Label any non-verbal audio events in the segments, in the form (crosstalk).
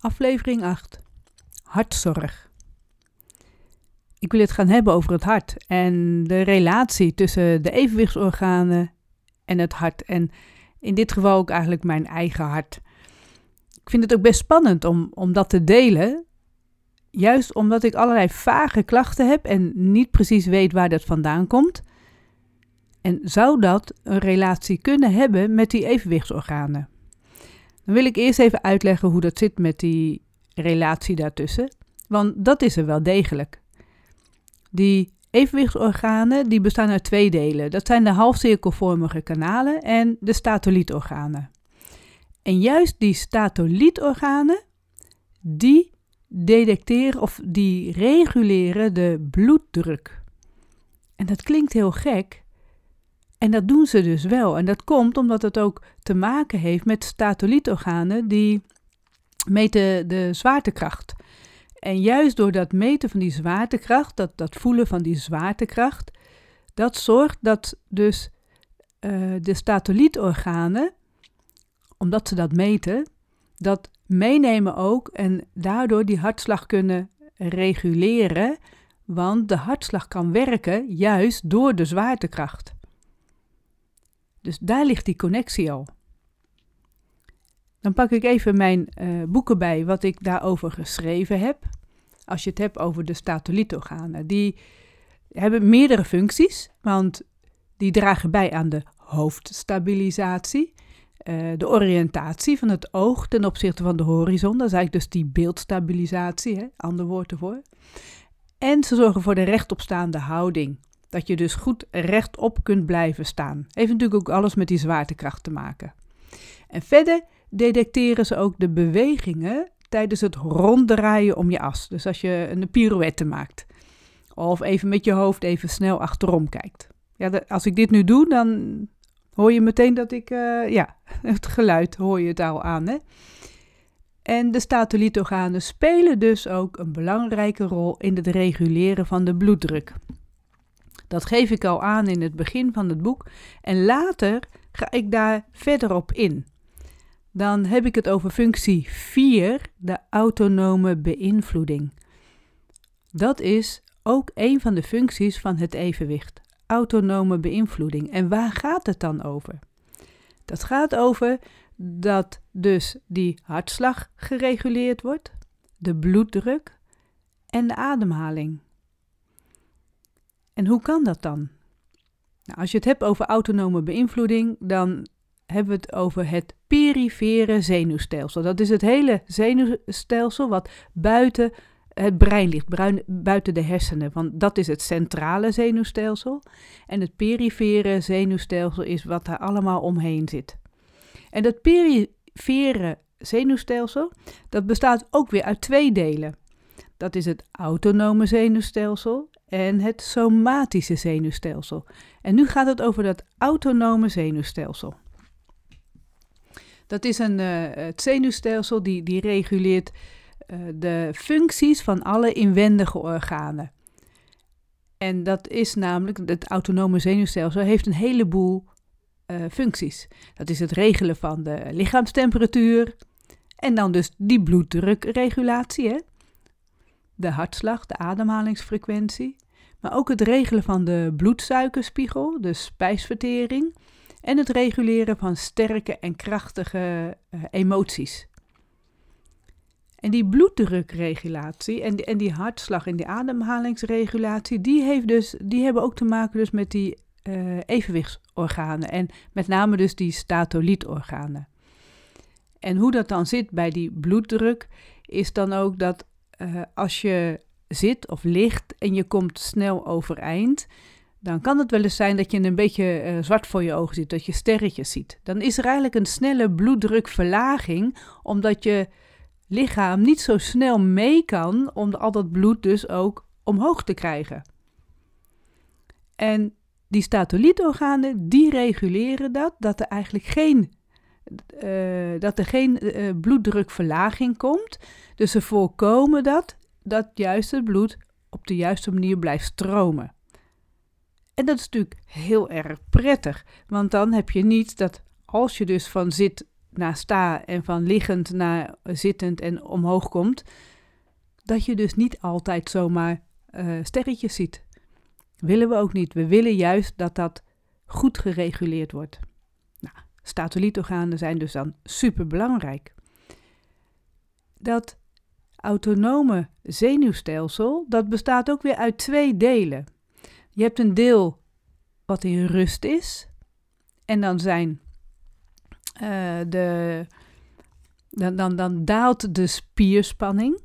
aflevering 8. Hartzorg. Ik wil het gaan hebben over het hart en de relatie tussen de evenwichtsorganen en het hart. En in dit geval ook eigenlijk mijn eigen hart. Ik vind het ook best spannend om, om dat te delen. Juist omdat ik allerlei vage klachten heb en niet precies weet waar dat vandaan komt. En zou dat een relatie kunnen hebben met die evenwichtsorganen? Dan wil ik eerst even uitleggen hoe dat zit met die relatie daartussen. Want dat is er wel degelijk. Die evenwichtsorganen die bestaan uit twee delen. Dat zijn de halfcirkelvormige kanalen en de statolietorganen. En juist die statolietorganen, die detecteren of die reguleren de bloeddruk. En dat klinkt heel gek, en dat doen ze dus wel. En dat komt omdat het ook te maken heeft met statolietorganen die meten de zwaartekracht. En juist door dat meten van die zwaartekracht, dat, dat voelen van die zwaartekracht, dat zorgt dat dus uh, de statolietorganen, omdat ze dat meten, dat meenemen ook en daardoor die hartslag kunnen reguleren, want de hartslag kan werken juist door de zwaartekracht. Dus daar ligt die connectie al. Dan pak ik even mijn uh, boeken bij wat ik daarover geschreven heb. Als je het hebt over de statolietorganen. Die hebben meerdere functies, want die dragen bij aan de hoofdstabilisatie. Uh, de oriëntatie van het oog ten opzichte van de horizon. Dat is eigenlijk dus die beeldstabilisatie, hè? ander woord ervoor. En ze zorgen voor de rechtopstaande houding. Dat je dus goed rechtop kunt blijven staan. Heeft natuurlijk ook alles met die zwaartekracht te maken. En verder detecteren ze ook de bewegingen tijdens het ronddraaien om je as. Dus als je een pirouette maakt. Of even met je hoofd even snel achterom kijkt. Ja, als ik dit nu doe, dan hoor je meteen dat ik, uh, ja, (laughs) het geluid hoor je het al aan. Hè? En de statolietorganen spelen dus ook een belangrijke rol in het reguleren van de bloeddruk. Dat geef ik al aan in het begin van het boek en later ga ik daar verder op in. Dan heb ik het over functie 4, de autonome beïnvloeding. Dat is ook een van de functies van het evenwicht, autonome beïnvloeding. En waar gaat het dan over? Dat gaat over dat dus die hartslag gereguleerd wordt, de bloeddruk en de ademhaling. En hoe kan dat dan? Nou, als je het hebt over autonome beïnvloeding, dan hebben we het over het perifere zenuwstelsel. Dat is het hele zenuwstelsel wat buiten het brein ligt, buiten de hersenen. Want dat is het centrale zenuwstelsel. En het perifere zenuwstelsel is wat daar allemaal omheen zit. En dat perifere zenuwstelsel, dat bestaat ook weer uit twee delen. Dat is het autonome zenuwstelsel en het somatische zenuwstelsel. En nu gaat het over dat autonome zenuwstelsel. Dat is een, uh, het zenuwstelsel die, die reguleert uh, de functies van alle inwendige organen. En dat is namelijk, het autonome zenuwstelsel heeft een heleboel uh, functies. Dat is het regelen van de lichaamstemperatuur en dan dus die bloeddrukregulatie. Hè? De hartslag, de ademhalingsfrequentie, maar ook het regelen van de bloedsuikerspiegel, de spijsvertering en het reguleren van sterke en krachtige uh, emoties. En die bloeddrukregulatie en die, en die hartslag en die ademhalingsregulatie, die, heeft dus, die hebben ook te maken dus met die uh, evenwichtsorganen en met name dus die statolietorganen. En hoe dat dan zit bij die bloeddruk, is dan ook dat uh, als je zit of ligt en je komt snel overeind, dan kan het wel eens zijn dat je een beetje uh, zwart voor je ogen ziet, dat je sterretjes ziet. Dan is er eigenlijk een snelle bloeddrukverlaging, omdat je lichaam niet zo snel mee kan om al dat bloed dus ook omhoog te krijgen. En die statolietorganen, die reguleren dat, dat er eigenlijk geen uh, dat er geen uh, bloeddrukverlaging komt. Dus ze voorkomen dat, dat juist het bloed op de juiste manier blijft stromen. En dat is natuurlijk heel erg prettig, want dan heb je niet dat als je dus van zit naar sta en van liggend naar zittend en omhoog komt, dat je dus niet altijd zomaar uh, sterretjes ziet. Willen we ook niet. We willen juist dat dat goed gereguleerd wordt. Statolietorganen zijn dus dan super belangrijk. Dat autonome zenuwstelsel, dat bestaat ook weer uit twee delen. Je hebt een deel wat in rust is. En dan zijn uh, de. Dan, dan, dan daalt de spierspanning.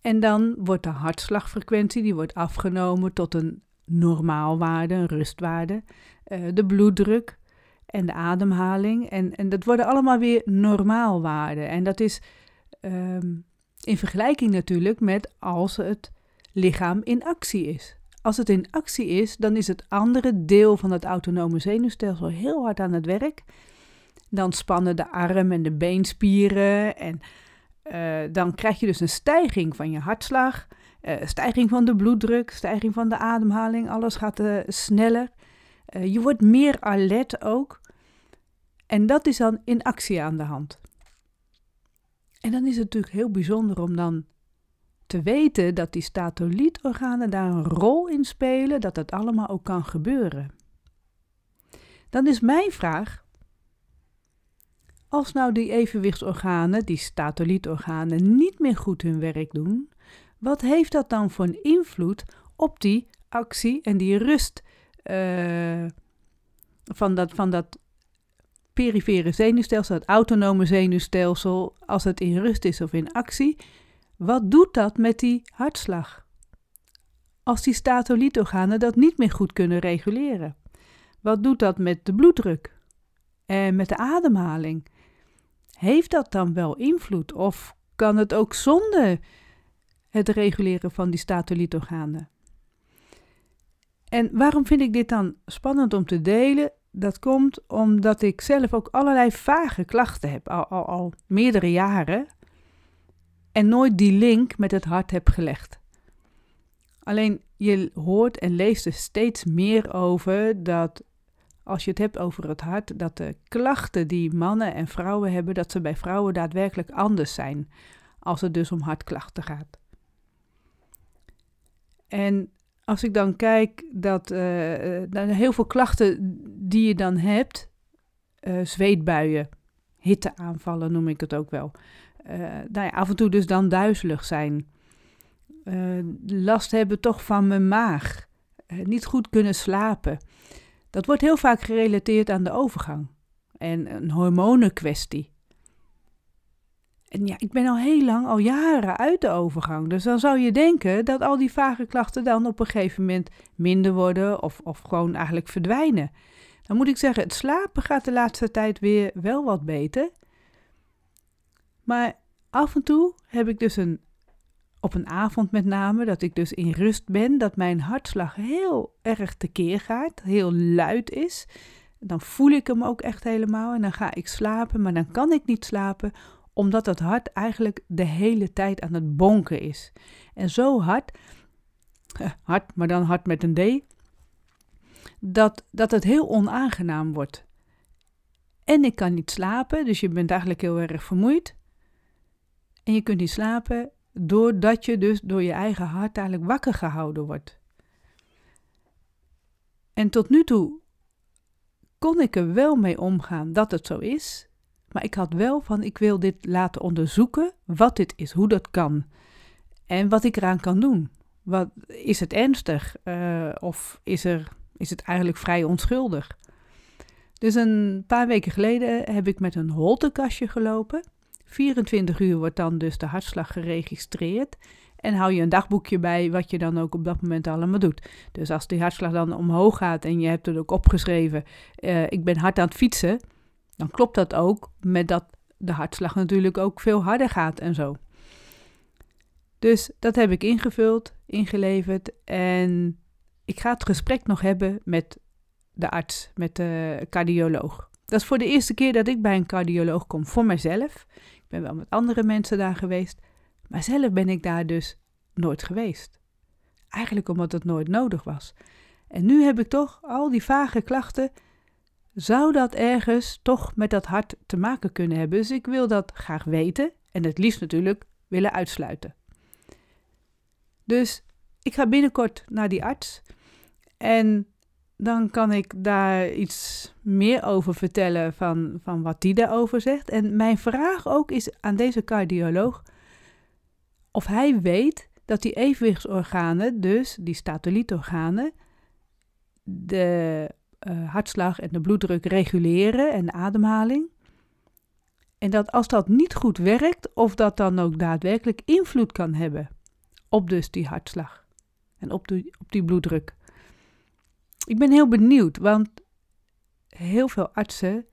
En dan wordt de hartslagfrequentie die wordt afgenomen tot een normaalwaarde, een rustwaarde. Uh, de bloeddruk en de ademhaling. En, en dat worden allemaal weer normaalwaarden. En dat is um, in vergelijking natuurlijk met als het lichaam in actie is. Als het in actie is, dan is het andere deel van het autonome zenuwstelsel heel hard aan het werk. Dan spannen de arm- en de beenspieren en uh, dan krijg je dus een stijging van je hartslag, uh, stijging van de bloeddruk, stijging van de ademhaling. Alles gaat uh, sneller. Je wordt meer alert ook. En dat is dan in actie aan de hand. En dan is het natuurlijk heel bijzonder om dan te weten dat die statolietorganen daar een rol in spelen, dat dat allemaal ook kan gebeuren. Dan is mijn vraag, als nou die evenwichtsorganen, die statolietorganen, niet meer goed hun werk doen, wat heeft dat dan voor een invloed op die actie en die rust uh, van, dat, van dat perifere zenuwstelsel, het autonome zenuwstelsel, als het in rust is of in actie? Wat doet dat met die hartslag? Als die statolietorganen dat niet meer goed kunnen reguleren. Wat doet dat met de bloeddruk en met de ademhaling? Heeft dat dan wel invloed of kan het ook zonder het reguleren van die statolietorganen? En waarom vind ik dit dan spannend om te delen? Dat komt omdat ik zelf ook allerlei vage klachten heb, al, al, al meerdere jaren en nooit die link met het hart heb gelegd. Alleen je hoort en leest er steeds meer over dat als je het hebt over het hart, dat de klachten die mannen en vrouwen hebben, dat ze bij vrouwen daadwerkelijk anders zijn als het dus om hartklachten gaat. En als ik dan kijk dat uh, heel veel klachten die je dan hebt, uh, zweetbuien, hitteaanvallen noem ik het ook wel, nou af en toe dus dan duizelig zijn. Last hebben toch van mijn maag. Niet goed kunnen slapen. Dat wordt heel vaak gerelateerd aan de overgang. En een hormonenkwestie. En ja, ik ben al heel lang, al jaren uit de overgang. Dus dan zou je denken dat al die vage klachten dan op een gegeven moment minder worden of, of gewoon eigenlijk verdwijnen. Dan moet ik zeggen, het slapen gaat de laatste tijd weer wel wat beter. Maar af en toe heb ik dus een, op een avond met name, dat ik dus in rust ben, dat mijn hartslag heel erg tekeer gaat, heel luid is. Dan voel ik hem ook echt helemaal en dan ga ik slapen, maar dan kan ik niet slapen omdat het hart eigenlijk de hele tijd aan het bonken is. En zo hard, hard, maar dan hard met een D, dat, dat het heel onaangenaam wordt. En ik kan niet slapen, dus je bent eigenlijk heel erg vermoeid. En je kunt niet slapen doordat je dus door je eigen hart eigenlijk wakker gehouden wordt. En tot nu toe kon ik er wel mee omgaan dat het zo is. Maar ik had wel van, ik wil dit laten onderzoeken, wat dit is, hoe dat kan. En wat ik eraan kan doen. Wat, is het ernstig uh, of is, er, is het eigenlijk vrij onschuldig? Dus een paar weken geleden heb ik met een holtekastje gelopen. 24 uur wordt dan dus de hartslag geregistreerd. En hou je een dagboekje bij wat je dan ook op dat moment allemaal doet. Dus als die hartslag dan omhoog gaat en je hebt het ook opgeschreven, uh, ik ben hard aan het fietsen, dan klopt dat ook met dat de hartslag natuurlijk ook veel harder gaat en zo. Dus dat heb ik ingevuld, ingeleverd en ik ga het gesprek nog hebben met de arts, met de cardioloog. Dat is voor de eerste keer dat ik bij een cardioloog kom voor mezelf. Ik ben wel met andere mensen daar geweest, maar zelf ben ik daar dus nooit geweest. Eigenlijk omdat het nooit nodig was. En nu heb ik toch al die vage klachten zou dat ergens toch met dat hart te maken kunnen hebben. Dus ik wil dat graag weten en het liefst natuurlijk willen uitsluiten. Dus ik ga binnenkort naar die arts en dan kan ik daar iets meer over vertellen van, van wat die daarover zegt. En mijn vraag ook is aan deze cardioloog of hij weet dat die evenwichtsorganen, dus die statolietorganen, de uh, hartslag en de bloeddruk reguleren en de ademhaling. En dat als dat niet goed werkt, of dat dan ook daadwerkelijk invloed kan hebben op dus die hartslag en op die, op die bloeddruk. Ik ben heel benieuwd, want heel veel artsen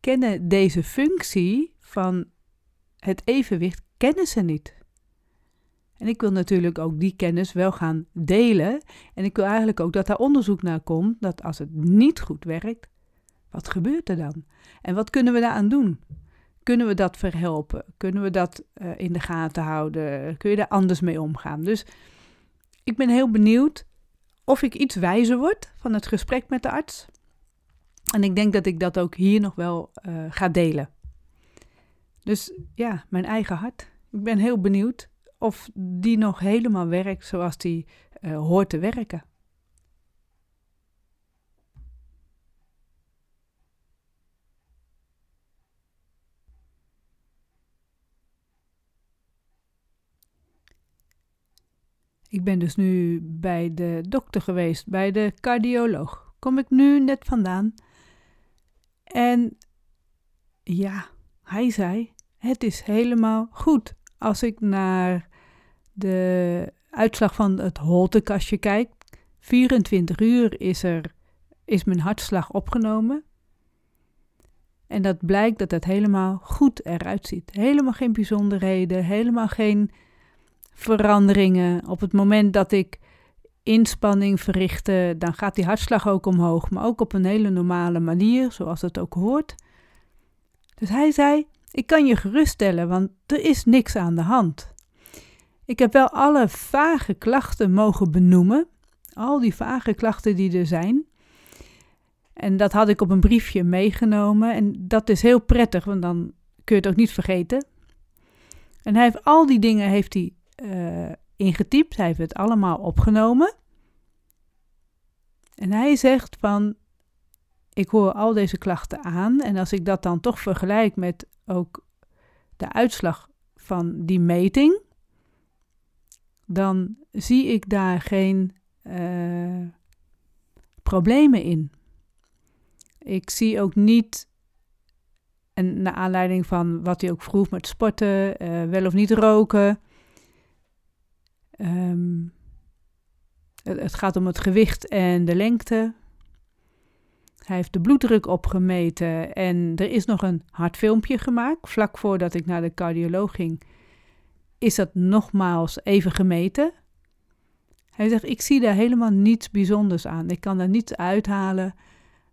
kennen deze functie van het evenwicht, kennen ze niet. En ik wil natuurlijk ook die kennis wel gaan delen. En ik wil eigenlijk ook dat daar onderzoek naar komt, dat als het niet goed werkt, wat gebeurt er dan? En wat kunnen we daaraan doen? Kunnen we dat verhelpen? Kunnen we dat uh, in de gaten houden? Kun je daar anders mee omgaan? Dus ik ben heel benieuwd of ik iets wijzer word van het gesprek met de arts. En ik denk dat ik dat ook hier nog wel uh, ga delen. Dus ja, mijn eigen hart. Ik ben heel benieuwd of die nog helemaal werkt zoals die uh, hoort te werken. Ik ben dus nu bij de dokter geweest, bij de cardioloog. Kom ik nu net vandaan. En ja, hij zei: Het is helemaal goed. Als ik naar de uitslag van het holtekastje kijk, 24 uur is, er, is mijn hartslag opgenomen. En dat blijkt dat het helemaal goed eruit ziet. Helemaal geen bijzonderheden, helemaal geen veranderingen. Op het moment dat ik inspanning verrichte, dan gaat die hartslag ook omhoog, maar ook op een hele normale manier, zoals het ook hoort. Dus hij zei: Ik kan je geruststellen, want er is niks aan de hand. Ik heb wel alle vage klachten mogen benoemen, al die vage klachten die er zijn. En dat had ik op een briefje meegenomen en dat is heel prettig, want dan kun je het ook niet vergeten. En hij heeft al die dingen heeft hij uh, ingetypt. Hij heeft het allemaal opgenomen. En hij zegt van, ik hoor al deze klachten aan. En als ik dat dan toch vergelijk met ook de uitslag van die meting, dan zie ik daar geen uh, problemen in. Ik zie ook niet, en naar aanleiding van wat hij ook vroeg met sporten, uh, wel of niet roken, Um, het, het, gaat om het gewicht en de lengte. Hij heeft de bloeddruk opgemeten en er is nog een hartfilmpje gemaakt. Vlak voordat ik naar de cardioloog ging, is dat nogmaals even gemeten. Hij zegt: Ik zie daar helemaal niets bijzonders aan. Ik kan daar niets uithalen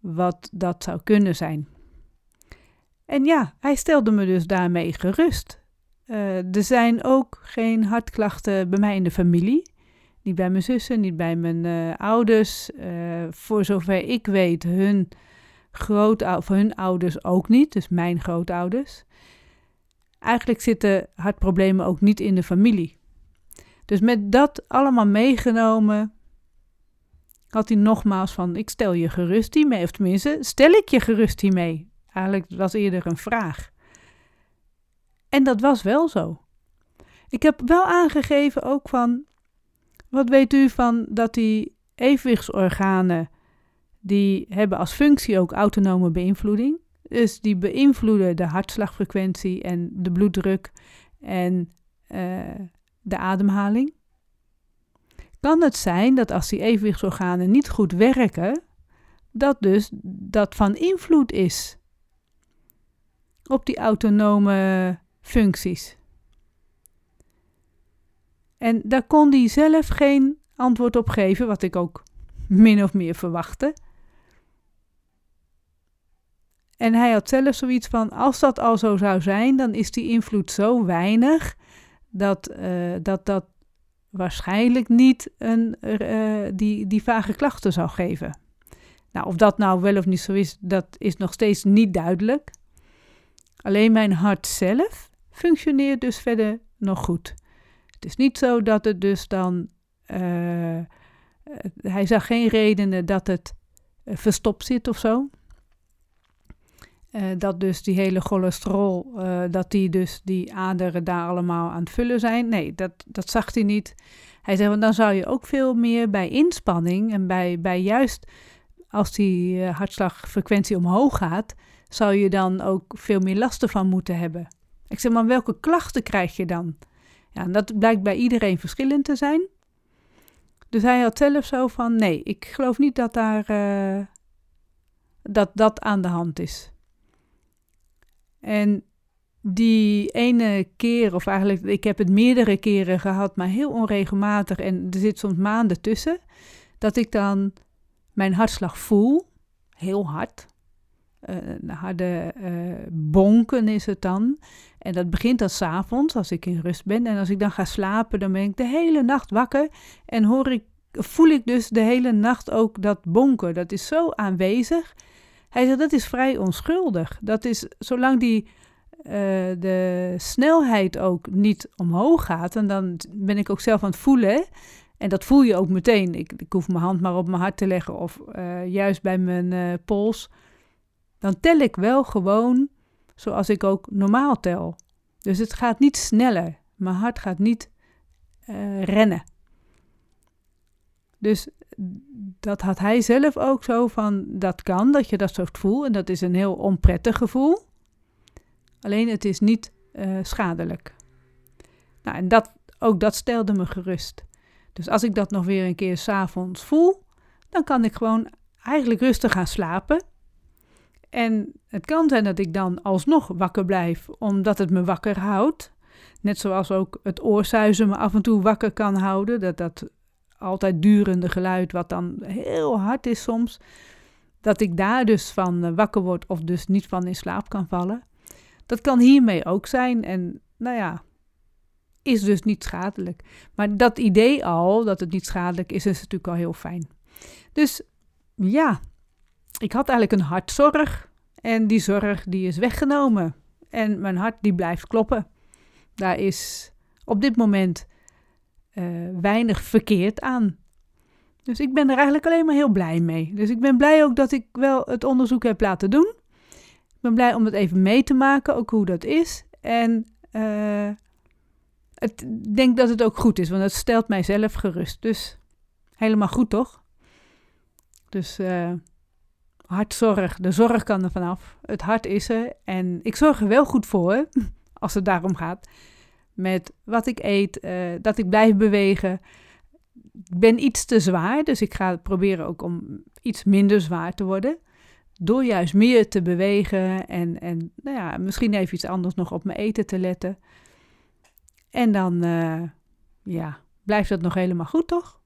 wat dat zou kunnen zijn. En ja, hij stelde me dus daarmee gerust. Uh, er zijn ook geen hartklachten bij mij in de familie. Niet bij mijn zussen, niet bij mijn uh, ouders. Uh, voor zover ik weet, hun, grootouders, hun ouders ook niet. Dus mijn grootouders. Eigenlijk zitten hartproblemen ook niet in de familie. Dus met dat allemaal meegenomen, had hij nogmaals van: Ik stel je gerust hiermee. Of tenminste, stel ik je gerust hiermee? Eigenlijk was eerder een vraag. En dat was wel zo. Ik heb wel aangegeven ook van, wat weet u van dat die evenwichtsorganen, die hebben als functie ook autonome beïnvloeding. Dus die beïnvloeden de hartslagfrequentie en de bloeddruk en uh, de ademhaling. Kan het zijn dat als die evenwichtsorganen niet goed werken, dat dus dat van invloed is op die autonome functies. En daar kon hij zelf geen antwoord op geven, wat ik ook min of meer verwachtte. En hij had zelf zoiets van: als dat al zo zou zijn, dan is die invloed zo weinig dat uh, dat, dat waarschijnlijk niet een, uh, die, die vage klachten zou geven. Nou, of dat nou wel of niet zo is, dat is nog steeds niet duidelijk. Alleen mijn hart zelf functioneert dus verder nog goed. Het is niet zo dat het dus dan. Uh, hij zag geen redenen dat het verstopt zit of zo. Uh, dat dus die hele cholesterol, dat die dus die aderen daar allemaal aan het vullen zijn. Nee, dat, dat zag hij niet. Hij zei, want dan zou je ook veel meer bij inspanning en bij, bij juist als die hartslagfrequentie omhoog gaat, zou je dan ook veel meer last ervan moeten hebben. Ik zeg maar, welke klachten krijg je dan? Ja, en dat blijkt bij iedereen verschillend te zijn. Dus hij had zelf zo van, nee, ik geloof niet dat daar, uh, dat, dat aan de hand is. En die ene keer, of eigenlijk, ik heb het meerdere keren gehad, maar heel onregelmatig en er zit soms maanden tussen, dat ik dan mijn hartslag voel, heel hard. Uh, harde uh, bonken is het dan. En dat begint dan s'avonds, als ik in rust ben. En als ik dan ga slapen, dan ben ik de hele nacht wakker. En hoor ik, voel ik dus de hele nacht ook dat bonken. Dat is zo aanwezig. Hij zegt, dat is vrij onschuldig. Dat is, zolang die, uh, de snelheid ook niet omhoog gaat. En dan ben ik ook zelf aan het voelen. En dat voel je ook meteen. Ik, ik hoef mijn hand maar op mijn hart te leggen of uh, juist bij mijn uh, pols. Dan tel ik wel gewoon zoals ik ook normaal tel. Dus het gaat niet sneller. Mijn hart gaat niet rennen. Dus dat had hij zelf ook zo van, dat kan, dat je dat zo voelt. En dat is een heel onprettig gevoel. Alleen het is niet uh, schadelijk. Nou, en dat, ook dat stelde me gerust. Dus als ik dat nog weer een keer s'avonds voel, dan kan ik gewoon eigenlijk rustig gaan slapen. En het kan zijn dat ik dan alsnog wakker blijf, omdat het me wakker houdt. Net zoals ook het oorsuizen me af en toe wakker kan houden. Dat dat altijd durende geluid, wat dan heel hard is soms. Dat ik daar dus van eh, wakker word of dus niet van in slaap kan vallen. Dat kan hiermee ook zijn. En nou ja, is dus niet schadelijk. Maar dat idee al, dat het niet schadelijk is, is natuurlijk al heel fijn. Dus ja, ik had eigenlijk een hartzorg en die zorg die is weggenomen. En mijn hart die blijft kloppen. Daar is op dit moment uh, weinig verkeerd aan. Dus ik ben er eigenlijk alleen maar heel blij mee. Dus ik ben blij ook dat ik wel het onderzoek heb laten doen. Ik ben blij om het even mee te maken, ook hoe dat is. En uh, ik denk dat het ook goed is, want het stelt mijzelf gerust. Dus helemaal goed, toch? Dus uh, hartzorg, de zorg kan er vanaf. Het hart is er en ik zorg er wel goed voor, (laughs) als het daarom gaat. Met wat ik eet, uh, dat ik blijf bewegen. Ik ben iets te zwaar, dus ik ga proberen ook om iets minder zwaar te worden. Door juist meer te bewegen en, en nou ja, misschien even iets anders nog op mijn eten te letten. En dan uh, ja, blijft dat nog helemaal goed, toch?